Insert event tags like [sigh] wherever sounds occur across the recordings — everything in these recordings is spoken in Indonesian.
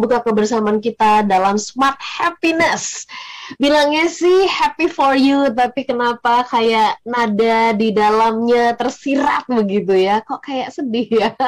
buka kebersamaan kita dalam Smart Happiness. Bilangnya sih happy for you, tapi kenapa kayak nada di dalamnya tersirat begitu ya? Kok kayak sedih ya? [laughs]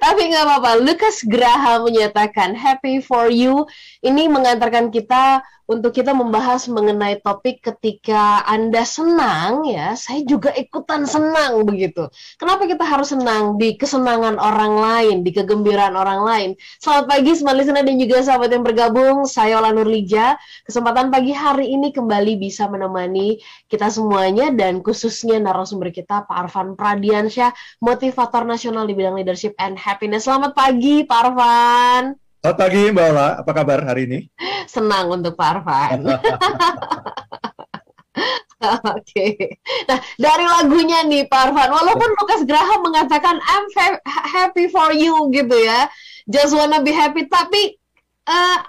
Tapi nggak apa-apa. Lucas Graham menyatakan happy for you. Ini mengantarkan kita untuk kita membahas mengenai topik ketika Anda senang ya, saya juga ikutan senang begitu. Kenapa kita harus senang di kesenangan orang lain, di kegembiraan orang lain? Selamat pagi smart listener dan juga sahabat yang bergabung. Saya Ola Nurlija. Kesempatan pagi hari ini kembali bisa menemani kita semuanya dan khususnya narasumber kita Pak Arfan Pradiansyah, motivator nasional di bidang leadership and happiness. Selamat pagi Pak Arfan. Selamat pagi Mbak Ola, apa kabar hari ini? Senang untuk Pak Arfan. [laughs] Oke, okay. nah dari lagunya nih Pak Arfan, walaupun Lukas Graham mengatakan I'm happy for you gitu ya, just wanna be happy, tapi uh,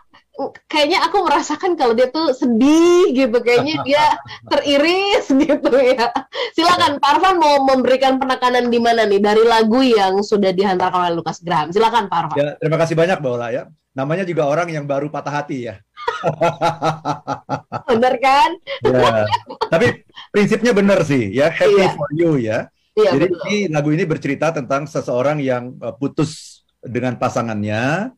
kayaknya aku merasakan kalau dia tuh sedih gitu. Kayaknya dia [laughs] teriris gitu ya. Silakan Pak Arfan mau memberikan penekanan di mana nih? Dari lagu yang sudah dihantarkan oleh Lukas Graham. Silakan Pak Arfan. Ya, terima kasih banyak Mbak Ola ya. Namanya juga orang yang baru patah hati ya. [laughs] Benar kan? Ya. tapi prinsipnya benar sih ya. Happy iya. for you ya. Iya, jadi betul. ini lagu ini bercerita tentang seseorang yang uh, putus dengan pasangannya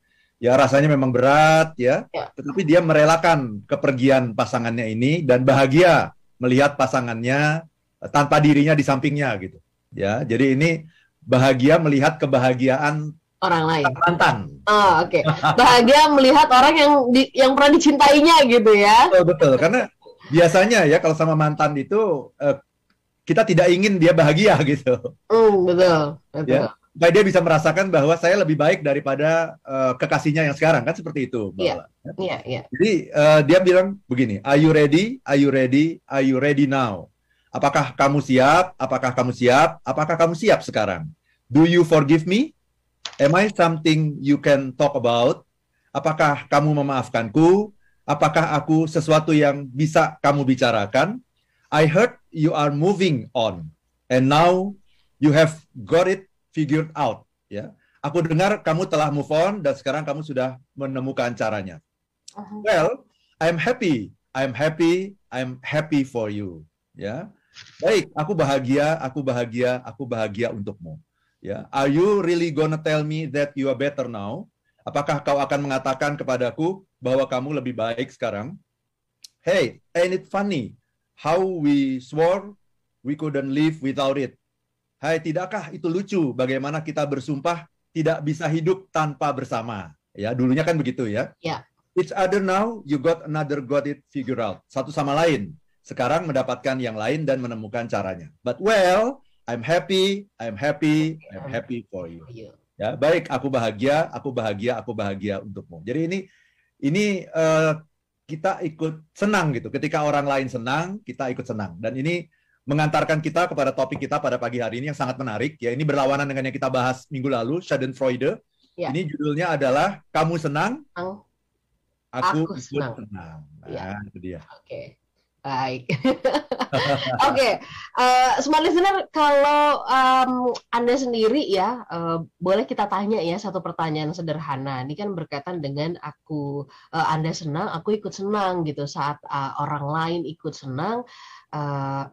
ya rasanya memang berat ya, ya, tetapi dia merelakan kepergian pasangannya ini dan bahagia melihat pasangannya eh, tanpa dirinya di sampingnya gitu. Ya, jadi ini bahagia melihat kebahagiaan orang lain. Mantan. Oh, oke. Okay. Bahagia melihat orang yang di, yang pernah dicintainya gitu ya. Betul, betul. Karena biasanya ya kalau sama mantan itu uh, kita tidak ingin dia bahagia [laughs] gitu. Mm, betul, betul. Ya supaya dia bisa merasakan bahwa saya lebih baik daripada uh, kekasihnya yang sekarang kan seperti itu Iya, iya, iya. Jadi uh, dia bilang begini, Are you ready? Are you ready? Are you ready now? Apakah kamu siap? Apakah kamu siap? Apakah kamu siap sekarang? Do you forgive me? Am I something you can talk about? Apakah kamu memaafkanku? Apakah aku sesuatu yang bisa kamu bicarakan? I heard you are moving on, and now you have got it figured out ya. Aku dengar kamu telah move on dan sekarang kamu sudah menemukan caranya. Uh-huh. Well, I'm happy. I'm happy. I'm happy for you. Ya. Baik, aku bahagia, aku bahagia, aku bahagia untukmu. Ya. Are you really gonna tell me that you are better now? Apakah kau akan mengatakan kepadaku bahwa kamu lebih baik sekarang? Hey, ain't it funny how we swore we couldn't live without it? Hai, tidakkah itu lucu bagaimana kita bersumpah tidak bisa hidup tanpa bersama? Ya, dulunya kan begitu ya. Ya. Each other now, you got another got it figure out. Satu sama lain. Sekarang mendapatkan yang lain dan menemukan caranya. But well, I'm happy, I'm happy, I'm happy for you. Ya, baik, aku bahagia, aku bahagia, aku bahagia untukmu. Jadi ini ini uh, kita ikut senang gitu. Ketika orang lain senang, kita ikut senang. Dan ini mengantarkan kita kepada topik kita pada pagi hari ini yang sangat menarik ya ini berlawanan dengan yang kita bahas minggu lalu Schadenfreude ya. ini judulnya adalah kamu senang aku, aku senang, senang. Nah, ya. itu dia oke okay. baik [laughs] oke okay. uh, eh, smart listener kalau um, anda sendiri ya uh, boleh kita tanya ya satu pertanyaan sederhana ini kan berkaitan dengan aku uh, anda senang aku ikut senang gitu saat uh, orang lain ikut senang uh,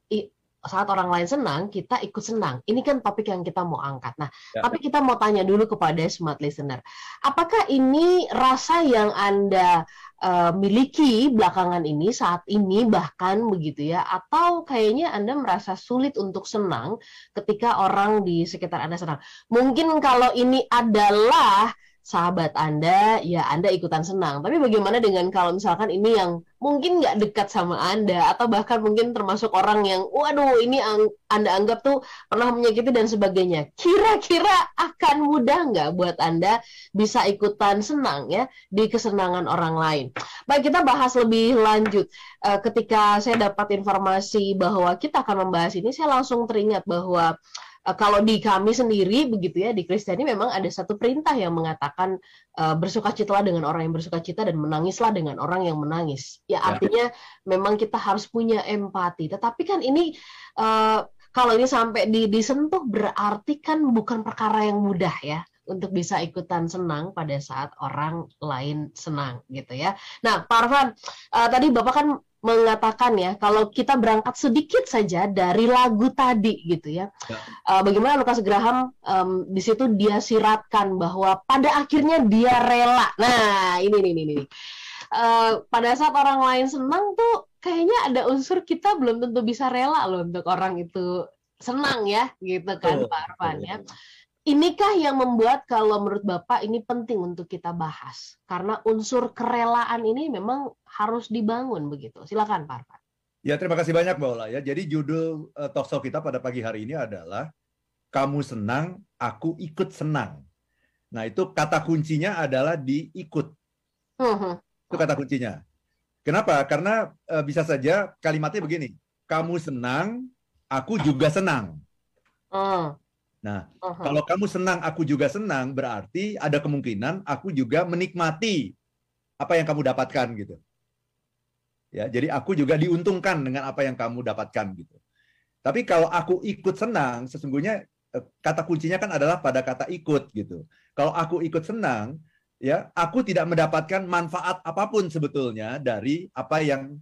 saat orang lain senang, kita ikut senang. Ini kan topik yang kita mau angkat. Nah, ya. tapi kita mau tanya dulu kepada smart listener. Apakah ini rasa yang Anda uh, miliki belakangan ini, saat ini bahkan begitu ya, atau kayaknya Anda merasa sulit untuk senang ketika orang di sekitar Anda senang? Mungkin kalau ini adalah sahabat Anda, ya Anda ikutan senang. Tapi bagaimana dengan kalau misalkan ini yang mungkin nggak dekat sama Anda, atau bahkan mungkin termasuk orang yang, waduh ini ang Anda anggap tuh pernah menyakiti dan sebagainya. Kira-kira akan mudah nggak buat Anda bisa ikutan senang ya di kesenangan orang lain? Baik, kita bahas lebih lanjut. Uh, ketika saya dapat informasi bahwa kita akan membahas ini, saya langsung teringat bahwa uh, kalau di kami sendiri begitu ya di Kristiani memang ada satu perintah yang mengatakan uh, bersukacitalah dengan orang yang bersukacita dan menangislah dengan orang yang menangis. Ya, ya. artinya memang kita harus punya empati. Tetapi kan ini uh, kalau ini sampai di, disentuh berarti kan bukan perkara yang mudah ya untuk bisa ikutan senang pada saat orang lain senang gitu ya. Nah, Pak Arfan, uh, tadi Bapak kan mengatakan ya kalau kita berangkat sedikit saja dari lagu tadi gitu ya, ya. Uh, bagaimana Lukas Graham um, di situ dia siratkan bahwa pada akhirnya dia rela. Nah ini nih ini, ini. Uh, pada saat orang lain senang tuh kayaknya ada unsur kita belum tentu bisa rela loh untuk orang itu senang ya gitu kan oh, Pak Arfan ya. Inikah yang membuat kalau menurut Bapak ini penting untuk kita bahas? Karena unsur kerelaan ini memang harus dibangun begitu. Silakan Pak Arfan. Ya terima kasih banyak Mbak Ola ya. Jadi judul uh, talkshow kita pada pagi hari ini adalah kamu senang, aku ikut senang. Nah itu kata kuncinya adalah diikut. Uh -huh. Itu kata kuncinya. Kenapa? Karena uh, bisa saja kalimatnya begini. Kamu senang, aku juga senang. Uh. Nah, uh -huh. kalau kamu senang, aku juga senang, berarti ada kemungkinan aku juga menikmati apa yang kamu dapatkan gitu. Ya, jadi aku juga diuntungkan dengan apa yang kamu dapatkan gitu. Tapi kalau aku ikut senang, sesungguhnya eh, kata kuncinya kan adalah pada kata ikut gitu. Kalau aku ikut senang, ya aku tidak mendapatkan manfaat apa pun sebetulnya dari apa yang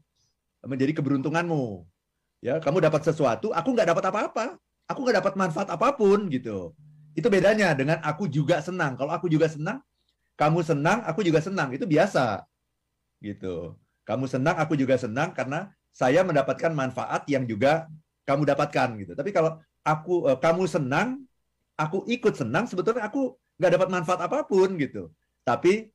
menjadi keberuntunganmu. Ya, kamu dapat sesuatu, aku nggak dapat apa-apa aku nggak dapat manfaat apa pun gitu. Itu bedanya dengan aku juga senang. Kalau aku juga senang, kamu senang, aku juga senang. Itu biasa. Gitu. Kamu senang, aku juga senang karena saya mendapatkan manfaat yang juga kamu dapatkan gitu. Tapi kalau aku uh, kamu senang, aku ikut senang, sebetulnya aku nggak dapat manfaat apa pun gitu. Tapi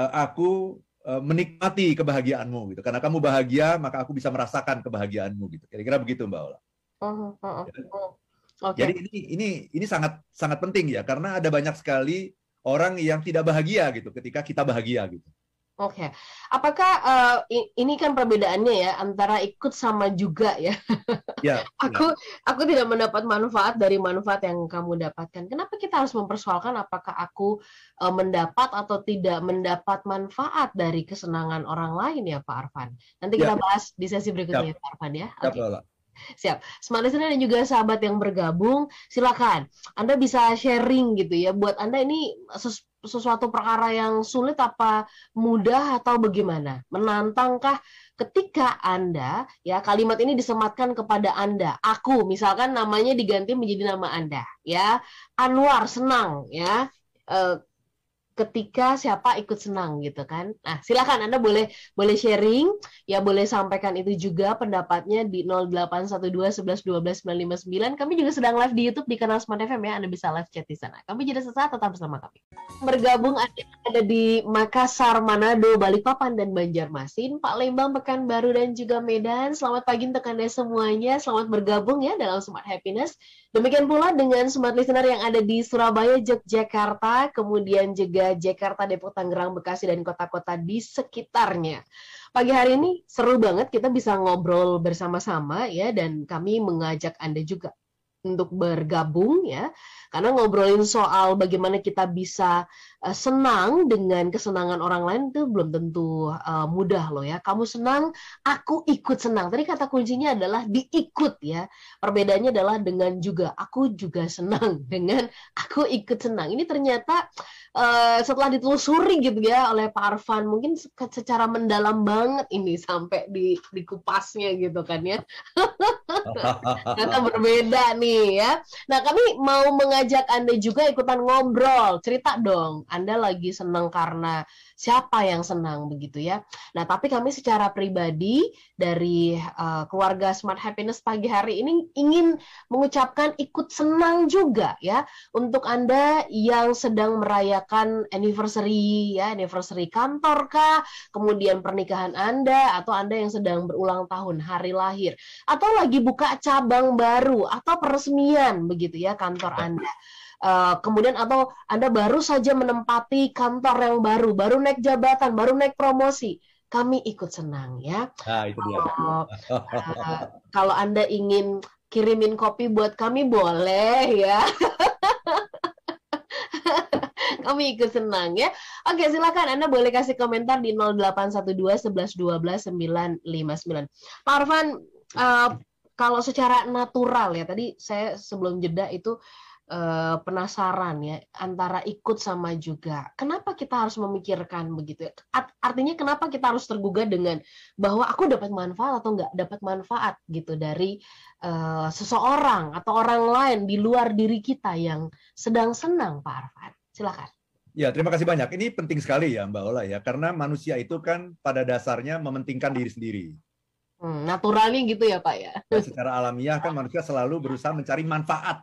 uh, aku uh, menikmati kebahagiaanmu gitu. Karena kamu bahagia, maka aku bisa merasakan kebahagiaanmu gitu. Kira-kira begitu Mbak Ola. Uh, uh, uh. Okay. Jadi ini ini ini sangat sangat penting ya karena ada banyak sekali orang yang tidak bahagia gitu ketika kita bahagia gitu. Oke, okay. apakah uh, ini kan perbedaannya ya antara ikut sama juga ya? [laughs] Ya. aku ya. aku tidak mendapat manfaat dari manfaat yang kamu dapatkan. Kenapa kita harus mempersoalkan apakah aku uh, mendapat atau tidak mendapat manfaat dari kesenangan orang lain ya Pak Arfan? Nanti kita ya. bahas di sesi berikutnya ya, Pak Arfan ya. Oke. Okay. Siap. Smart listener dan juga sahabat yang bergabung, silakan. Anda bisa sharing gitu ya. Buat Anda ini sesu sesuatu perkara yang sulit apa mudah atau bagaimana? Menantangkah ketika Anda ya kalimat ini disematkan kepada Anda. Aku misalkan namanya diganti menjadi nama Anda ya. Anwar senang ya. Uh, ketika siapa ikut senang gitu kan. Nah, silakan Anda boleh boleh sharing ya boleh sampaikan itu juga pendapatnya di 0812 Kami juga sedang live di YouTube di kanal Smart FM ya. Anda bisa live chat di sana. Kami jadi sesaat tetap bersama kami. Bergabung ada di Makassar, Manado, Balikpapan dan Banjarmasin, Pak Lembang, Pekanbaru dan juga Medan. Selamat pagi untuk Anda semuanya. Selamat bergabung ya dalam Smart Happiness. Demikian pula dengan smart listener yang ada di Surabaya, Yogyakarta, kemudian juga Jakarta, Depok, Tangerang, Bekasi, dan kota-kota di sekitarnya. Pagi hari ini seru banget kita bisa ngobrol bersama-sama ya dan kami mengajak Anda juga untuk bergabung ya karena ngobrolin soal bagaimana kita bisa uh, senang dengan kesenangan orang lain itu belum tentu uh, mudah loh ya. Kamu senang aku ikut senang. Tadi kata kuncinya adalah diikut ya. Perbedaannya adalah dengan juga aku juga senang [laughs] dengan aku ikut senang. Ini ternyata uh, setelah ditelusuri gitu ya oleh Pak Arfan mungkin secara mendalam banget ini [laughs] sampai di di kupasnya gitu kan ya. [laughs] Kata berbeda nih ya. Nah kami mau mengajak anda juga ikutan ngobrol. Cerita dong anda lagi senang karena siapa yang senang begitu ya. Nah, tapi kami secara pribadi dari uh, keluarga Smart Happiness pagi hari ini ingin mengucapkan ikut senang juga ya untuk Anda yang sedang merayakan anniversary ya, anniversary kantor kah, kemudian pernikahan Anda atau Anda yang sedang berulang tahun hari lahir atau lagi buka cabang baru atau peresmian begitu ya kantor Anda. Uh, kemudian atau Anda baru saja menempati kantor yang baru, baru naik jabatan, baru naik promosi, kami ikut senang ya. Nah, itu dia. Uh, uh, kalau Anda ingin kirimin kopi buat kami boleh ya. [laughs] kami ikut senang ya. Oke, silakan Anda boleh kasih komentar di 0812 11 12 959. Pak Arfan, uh, kalau secara natural ya, tadi saya sebelum jeda itu uh, penasaran ya antara ikut sama juga. Kenapa kita harus memikirkan begitu? Artinya kenapa kita harus tergugah dengan bahwa aku dapat manfaat atau nggak dapat manfaat gitu dari uh, seseorang atau orang lain di luar diri kita yang sedang senang, Pak Arfan. Silakan. Ya, terima kasih banyak. Ini penting sekali ya, Mbak Ola ya, karena manusia itu kan pada dasarnya mementingkan diri sendiri. Hmm, naturalnya gitu ya, Pak ya. Dan secara alamiah kan manusia selalu berusaha mencari manfaat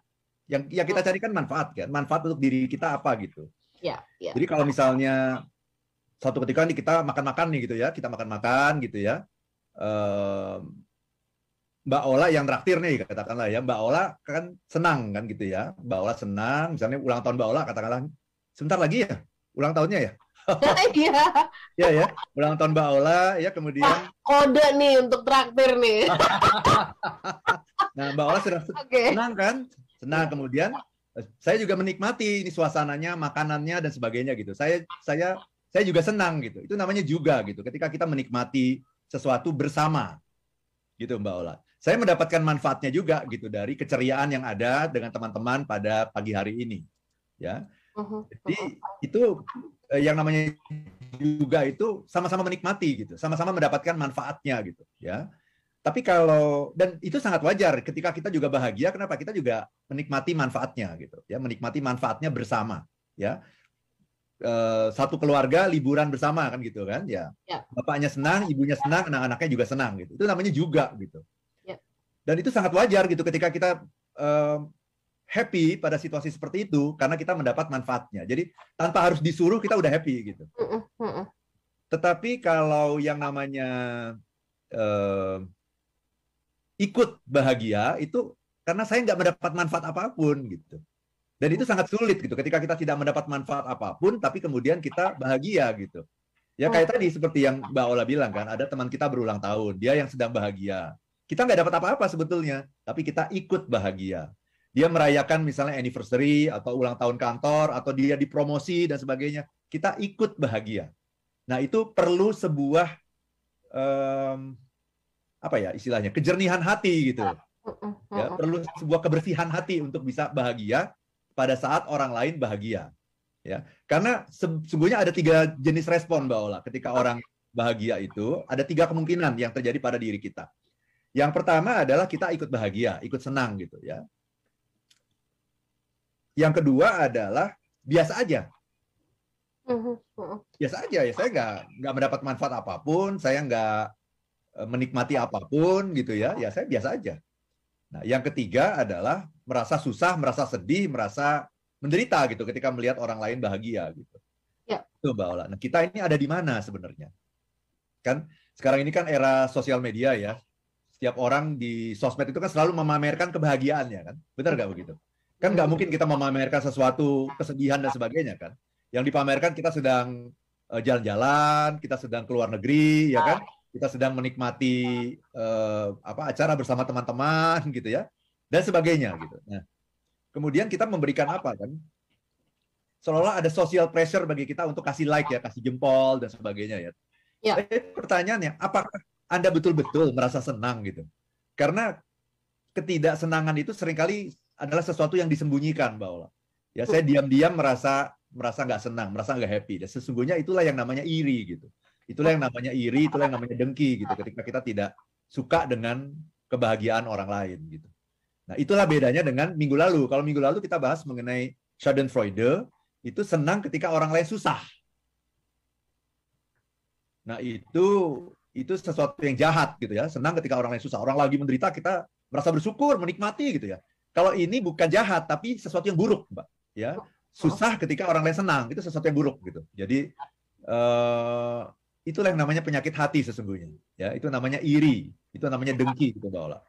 yang ya kita cari kan manfaat kan? Manfaat untuk diri kita apa gitu. Ya, ya. jadi kalau misalnya suatu ketika nih kita makan-makan nih gitu ya kita makan-makan gitu ya um, Mbak Ola yang traktir nih katakanlah ya Mbak Ola kan senang kan gitu ya. Mbak Ola senang misalnya ulang tahun Mbak Ola katakanlah sebentar lagi ya ulang tahunnya ya? [laughs] Iya. ya ya. Ulang tahun Mbak Ola ya kemudian ah, kode nih untuk traktir nih. [laughs] Nah Mbak Ola sudah okay. senang kan senang iya. kemudian eh, saya juga menikmati ini suasananya makanannya dan sebagainya gitu. Saya saya saya juga senang gitu. Itu namanya juga gitu. Ketika kita menikmati sesuatu bersama gitu Mbak Ola. Saya mendapatkan manfaatnya juga gitu dari keceriaan yang ada dengan teman-teman pada pagi hari ini ya. Uh-huh, jadi uh-huh. itu eh, yang namanya juga itu sama-sama menikmati gitu. Sama-sama mendapatkan manfaatnya gitu ya tapi kalau dan itu sangat wajar ketika kita juga bahagia kenapa? Kita juga menikmati manfaatnya gitu ya. Menikmati manfaatnya bersama ya. E, satu keluarga liburan bersama kan gitu kan? Ya, ya. bapaknya senang ibunya senang anak-anaknya juga senang gitu. Itu namanya juga gitu. Ya. dan itu sangat wajar gitu ketika kita e, happy pada situasi seperti itu karena kita mendapat manfaatnya. Jadi tanpa harus disuruh kita udah happy gitu. Tetapi kalau yang namanya uh, ikut bahagia itu karena saya nggak mendapat manfaat apa pun gitu. Dan itu sangat sulit gitu ketika kita tidak mendapat manfaat apa pun tapi kemudian kita bahagia gitu. Ya kayak tadi seperti yang Mbak Ola bilang kan, ada teman kita berulang tahun, dia yang sedang bahagia. Kita nggak dapat apa-apa sebetulnya, tapi kita ikut bahagia. Dia merayakan misalnya anniversary atau ulang tahun kantor atau dia dipromosi dan sebagainya, kita ikut bahagia. Nah itu perlu sebuah um, apa ya istilahnya kejernihan hati gitu. Ya perlu sebuah kebersihan hati untuk bisa bahagia pada saat orang lain bahagia. Ya karena sesungguhnya ada tiga jenis respon mbak Ola ketika orang bahagia itu ada tiga kemungkinan yang terjadi pada diri kita. Yang pertama adalah kita ikut bahagia ikut senang gitu ya. Yang kedua adalah biasa aja. Biasa aja ya saya nggak nggak mendapat manfaat apa pun saya nggak menikmati apa pun gitu ya, ya saya biasa aja. Nah, yang ketiga adalah merasa susah, merasa sedih, merasa menderita gitu ketika melihat orang lain bahagia gitu. Ya. Itu Mbak Ola. Nah, kita ini ada di mana sebenarnya? Kan sekarang ini kan era sosial media ya. Setiap orang di sosmed itu kan selalu memamerkan kebahagiaannya kan. Benar nggak begitu? Kan nggak mungkin kita memamerkan sesuatu kesedihan dan sebagainya kan. Yang dipamerkan kita sedang eh, jalan-jalan, kita sedang keluar negeri, ya kan? Kita sedang menikmati uh, apa acara bersama teman-teman [laughs] gitu ya dan sebagainya gitu. Nah, kemudian kita memberikan apa kan? Seolah-olah ada social pressure bagi kita untuk kasih like ya, kasih jempol dan sebagainya ya. ya. pertanyaannya, apakah Anda betul-betul merasa senang gitu? Karena ketidaksenangan itu sering kali adalah sesuatu yang disembunyikan, Mbak Ola. Ya, saya diam-diam merasa merasa nggak senang, merasa nggak happy. Dan sesungguhnya itulah yang namanya iri gitu. Itulah yang namanya iri, itulah yang namanya dengki gitu ketika kita tidak suka dengan kebahagiaan orang lain gitu. Nah, itulah bedanya dengan minggu lalu. Kalau minggu lalu kita bahas mengenai Schadenfreude, itu senang ketika orang lain susah. Nah, itu itu sesuatu yang jahat gitu ya. Senang ketika orang lain susah. Orang lagi menderita kita merasa bersyukur, menikmati gitu ya. Kalau ini bukan jahat tapi sesuatu yang buruk, Mbak. Ya. Susah ketika orang lain senang, itu sesuatu yang buruk gitu. Jadi uh, itulah yang namanya penyakit hati sesungguhnya. Ya, itu namanya iri, itu namanya dengki gitu Mbak Ola.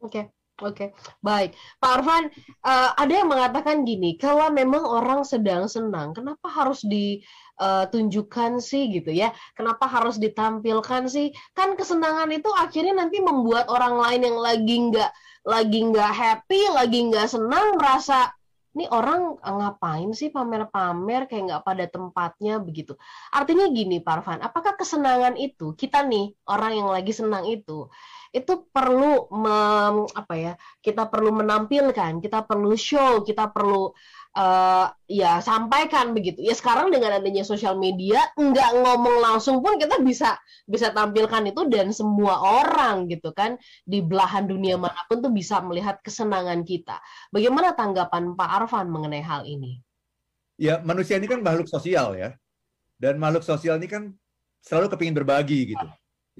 Oke. Oke, baik. Pak Arfan, uh, ada yang mengatakan gini, kalau memang orang sedang senang, kenapa harus ditunjukkan sih gitu ya? Kenapa harus ditampilkan sih? Kan kesenangan itu akhirnya nanti membuat orang lain yang lagi nggak lagi nggak happy, lagi nggak senang, merasa ini orang eh, ngapain sih pamer-pamer kayak nggak pada tempatnya begitu. Artinya gini, Parvan, apakah kesenangan itu kita nih orang yang lagi senang itu itu perlu mem, apa ya? Kita perlu menampilkan, kita perlu show, kita perlu uh, ya sampaikan begitu. Ya sekarang dengan adanya sosial media nggak ngomong langsung pun kita bisa bisa tampilkan itu dan semua orang gitu kan di belahan dunia mana pun tuh bisa melihat kesenangan kita. Bagaimana tanggapan Pak Arfan mengenai hal ini? Ya manusia ini kan makhluk sosial ya, dan makhluk sosial ini kan selalu kepingin berbagi gitu.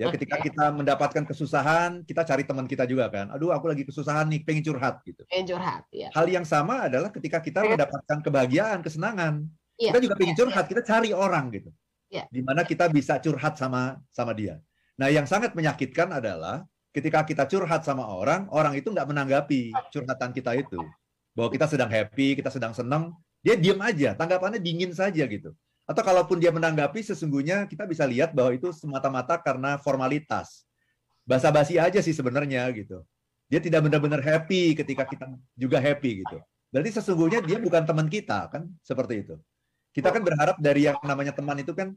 Ya, ketika kita mendapatkan kesusahan, kita cari teman kita juga kan. Aduh, aku lagi kesusahan nih, pengen curhat gitu. Pengen curhat, ya. Hal yang sama adalah ketika kita mendapatkan kebahagiaan, kesenangan, ya. kita juga pengen iya, curhat, ya. kita cari orang gitu. Ya. Di mana kita bisa curhat sama sama dia. Nah, yang sangat menyakitkan adalah ketika kita curhat sama orang, orang itu nggak menanggapi curhatan kita itu. Bahwa kita sedang happy, kita sedang senang, dia diam aja, tanggapannya dingin saja gitu. Atau kalaupun dia menanggapi, sesungguhnya kita bisa lihat bahwa itu semata-mata karena formalitas. Basa-basi aja sih sebenarnya gitu. Dia tidak benar-benar happy ketika kita juga happy gitu. Berarti sesungguhnya dia bukan teman kita kan, seperti itu. Kita kan berharap dari yang namanya teman itu kan,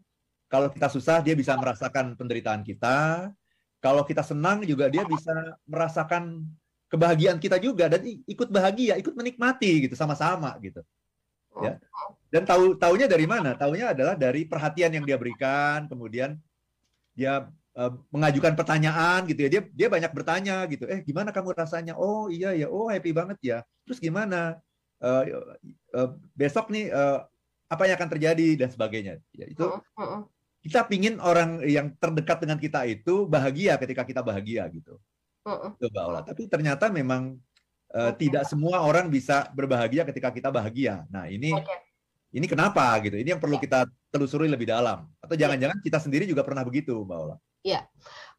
kalau kita susah dia bisa merasakan penderitaan kita. Kalau kita senang juga dia bisa merasakan kebahagiaan kita juga dan ikut bahagia, ikut menikmati gitu sama-sama gitu. Ya. Dan tahu taunya dari mana? Taunya adalah dari perhatian yang dia berikan, kemudian dia uh, mengajukan pertanyaan gitu ya. Dia dia banyak bertanya gitu. Eh, gimana kamu rasanya? Oh, iya ya. Oh, happy banget ya. Terus gimana? Uh, uh, besok nih uh, apa yang akan terjadi dan sebagainya. Ya, itu kita pingin orang yang terdekat dengan kita itu bahagia ketika kita bahagia gitu. Coba olah. Tapi ternyata memang uh, tidak semua orang bisa berbahagia ketika kita bahagia. Nah, ini okay ini kenapa gitu? Ini yang perlu ya. kita telusuri lebih dalam. Atau ya. jangan-jangan kita sendiri juga pernah begitu, Mbak Ola? Iya.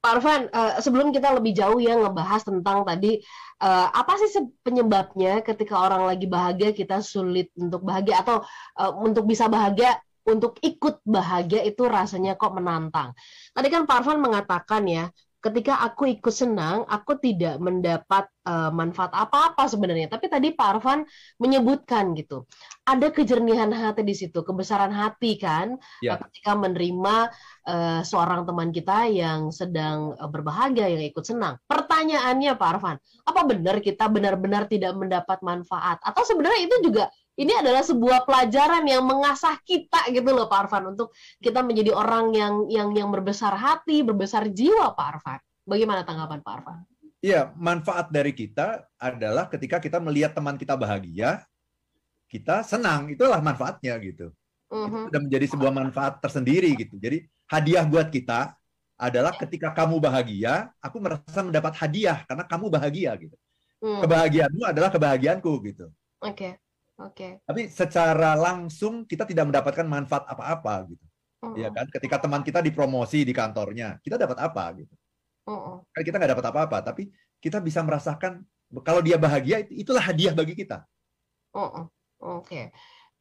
Pak Arfan, uh, sebelum kita lebih jauh ya ngebahas tentang tadi uh, apa sih penyebabnya ketika orang lagi bahagia kita sulit untuk bahagia atau uh, untuk bisa bahagia untuk ikut bahagia itu rasanya kok menantang. Tadi kan Pak Arfan mengatakan ya, ketika aku ikut senang, aku tidak mendapat uh, manfaat apa-apa sebenarnya. Tapi tadi Pak Arfan menyebutkan gitu, ada kejernihan hati di situ, kebesaran hati kan, ya. ketika menerima uh, seorang teman kita yang sedang uh, berbahagia, yang ikut senang. Pertanyaannya Pak Arfan, apa benar kita benar-benar tidak mendapat manfaat? Atau sebenarnya itu juga ini adalah sebuah pelajaran yang mengasah kita gitu loh Pak Arfan untuk kita menjadi orang yang yang yang berbesar hati, berbesar jiwa Pak Arfan. Bagaimana tanggapan Pak Arfan? Iya, manfaat dari kita adalah ketika kita melihat teman kita bahagia, kita senang, itulah manfaatnya gitu. Uh-huh. Itu sudah menjadi sebuah manfaat tersendiri gitu. Jadi hadiah buat kita adalah ketika kamu bahagia, aku merasa mendapat hadiah karena kamu bahagia gitu. Uh-huh. Kebahagiaanmu adalah kebahagiaanku gitu. Oke. Okay. Oke. Okay. Tapi secara langsung kita tidak mendapatkan manfaat apa-apa gitu. Uh-uh. Ya kan? Ketika teman kita dipromosi di kantornya, kita dapat apa gitu? Uh-uh. Kan kita nggak dapat apa-apa, tapi kita bisa merasakan kalau dia bahagia itulah hadiah bagi kita. Uh-uh. Oke. Okay.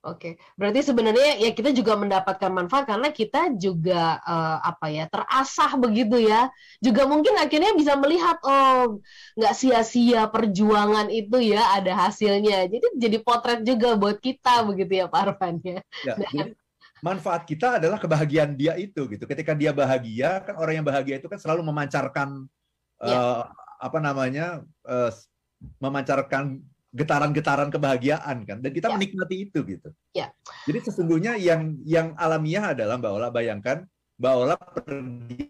Oke, berarti sebenarnya ya kita juga mendapatkan manfaat karena kita juga uh, apa ya terasah begitu ya. Juga mungkin akhirnya bisa melihat oh nggak sia-sia perjuangan itu ya ada hasilnya. Jadi jadi potret juga buat kita begitu ya Pak Arfan ya. ya jadi manfaat kita adalah kebahagiaan dia itu gitu. Ketika dia bahagia kan orang yang bahagia itu kan selalu memancarkan ya. uh, apa namanya uh, memancarkan getaran-getaran kebahagiaan kan dan kita ya. menikmati itu gitu. Ya. Jadi sesungguhnya yang yang alamiah adalah Mbak Ola bayangkan Mbak Ola pergi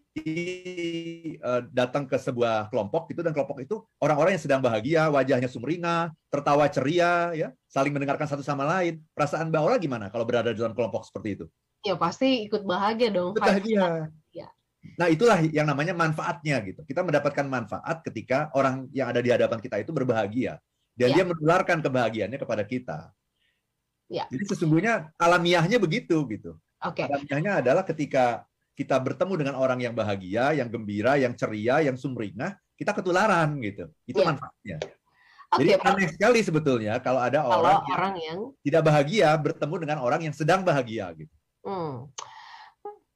uh, datang ke sebuah kelompok gitu dan kelompok itu orang-orang yang sedang bahagia, wajahnya sumringah, tertawa ceria ya, saling mendengarkan satu sama lain. Perasaan Mbak Ola gimana kalau berada di dalam kelompok seperti itu? Ya pasti ikut bahagia dong. Ikut bahagia. Ya. Nah, itulah yang namanya manfaatnya gitu. Kita mendapatkan manfaat ketika orang yang ada di hadapan kita itu berbahagia dan ya. dia menularkan kebahagiaannya kepada kita. Ya. Jadi sesungguhnya alamiahnya begitu gitu. Okay. Alamiahnya adalah ketika kita bertemu dengan orang yang bahagia, yang gembira, yang ceria, yang sumringah, kita ketularan gitu. Itu ya. manfaatnya. Okay, Jadi aneh sekali sebetulnya kalau ada kalau orang, orang yang, yang tidak bahagia bertemu dengan orang yang sedang bahagia gitu. Hmm.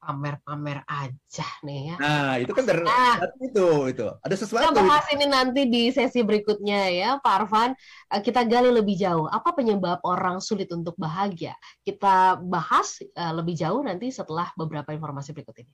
Pamer-pamer aja nih ya. Nah, itu kan dari Nah. itu itu. Ada Kita sesuatu. bahas ini nanti di sesi berikutnya ya, Pak Arfan. Eh, Kita gali lebih jauh. Apa penyebab orang sulit untuk bahagia? Kita bahas eh, lebih jauh nanti setelah beberapa informasi berikut ini.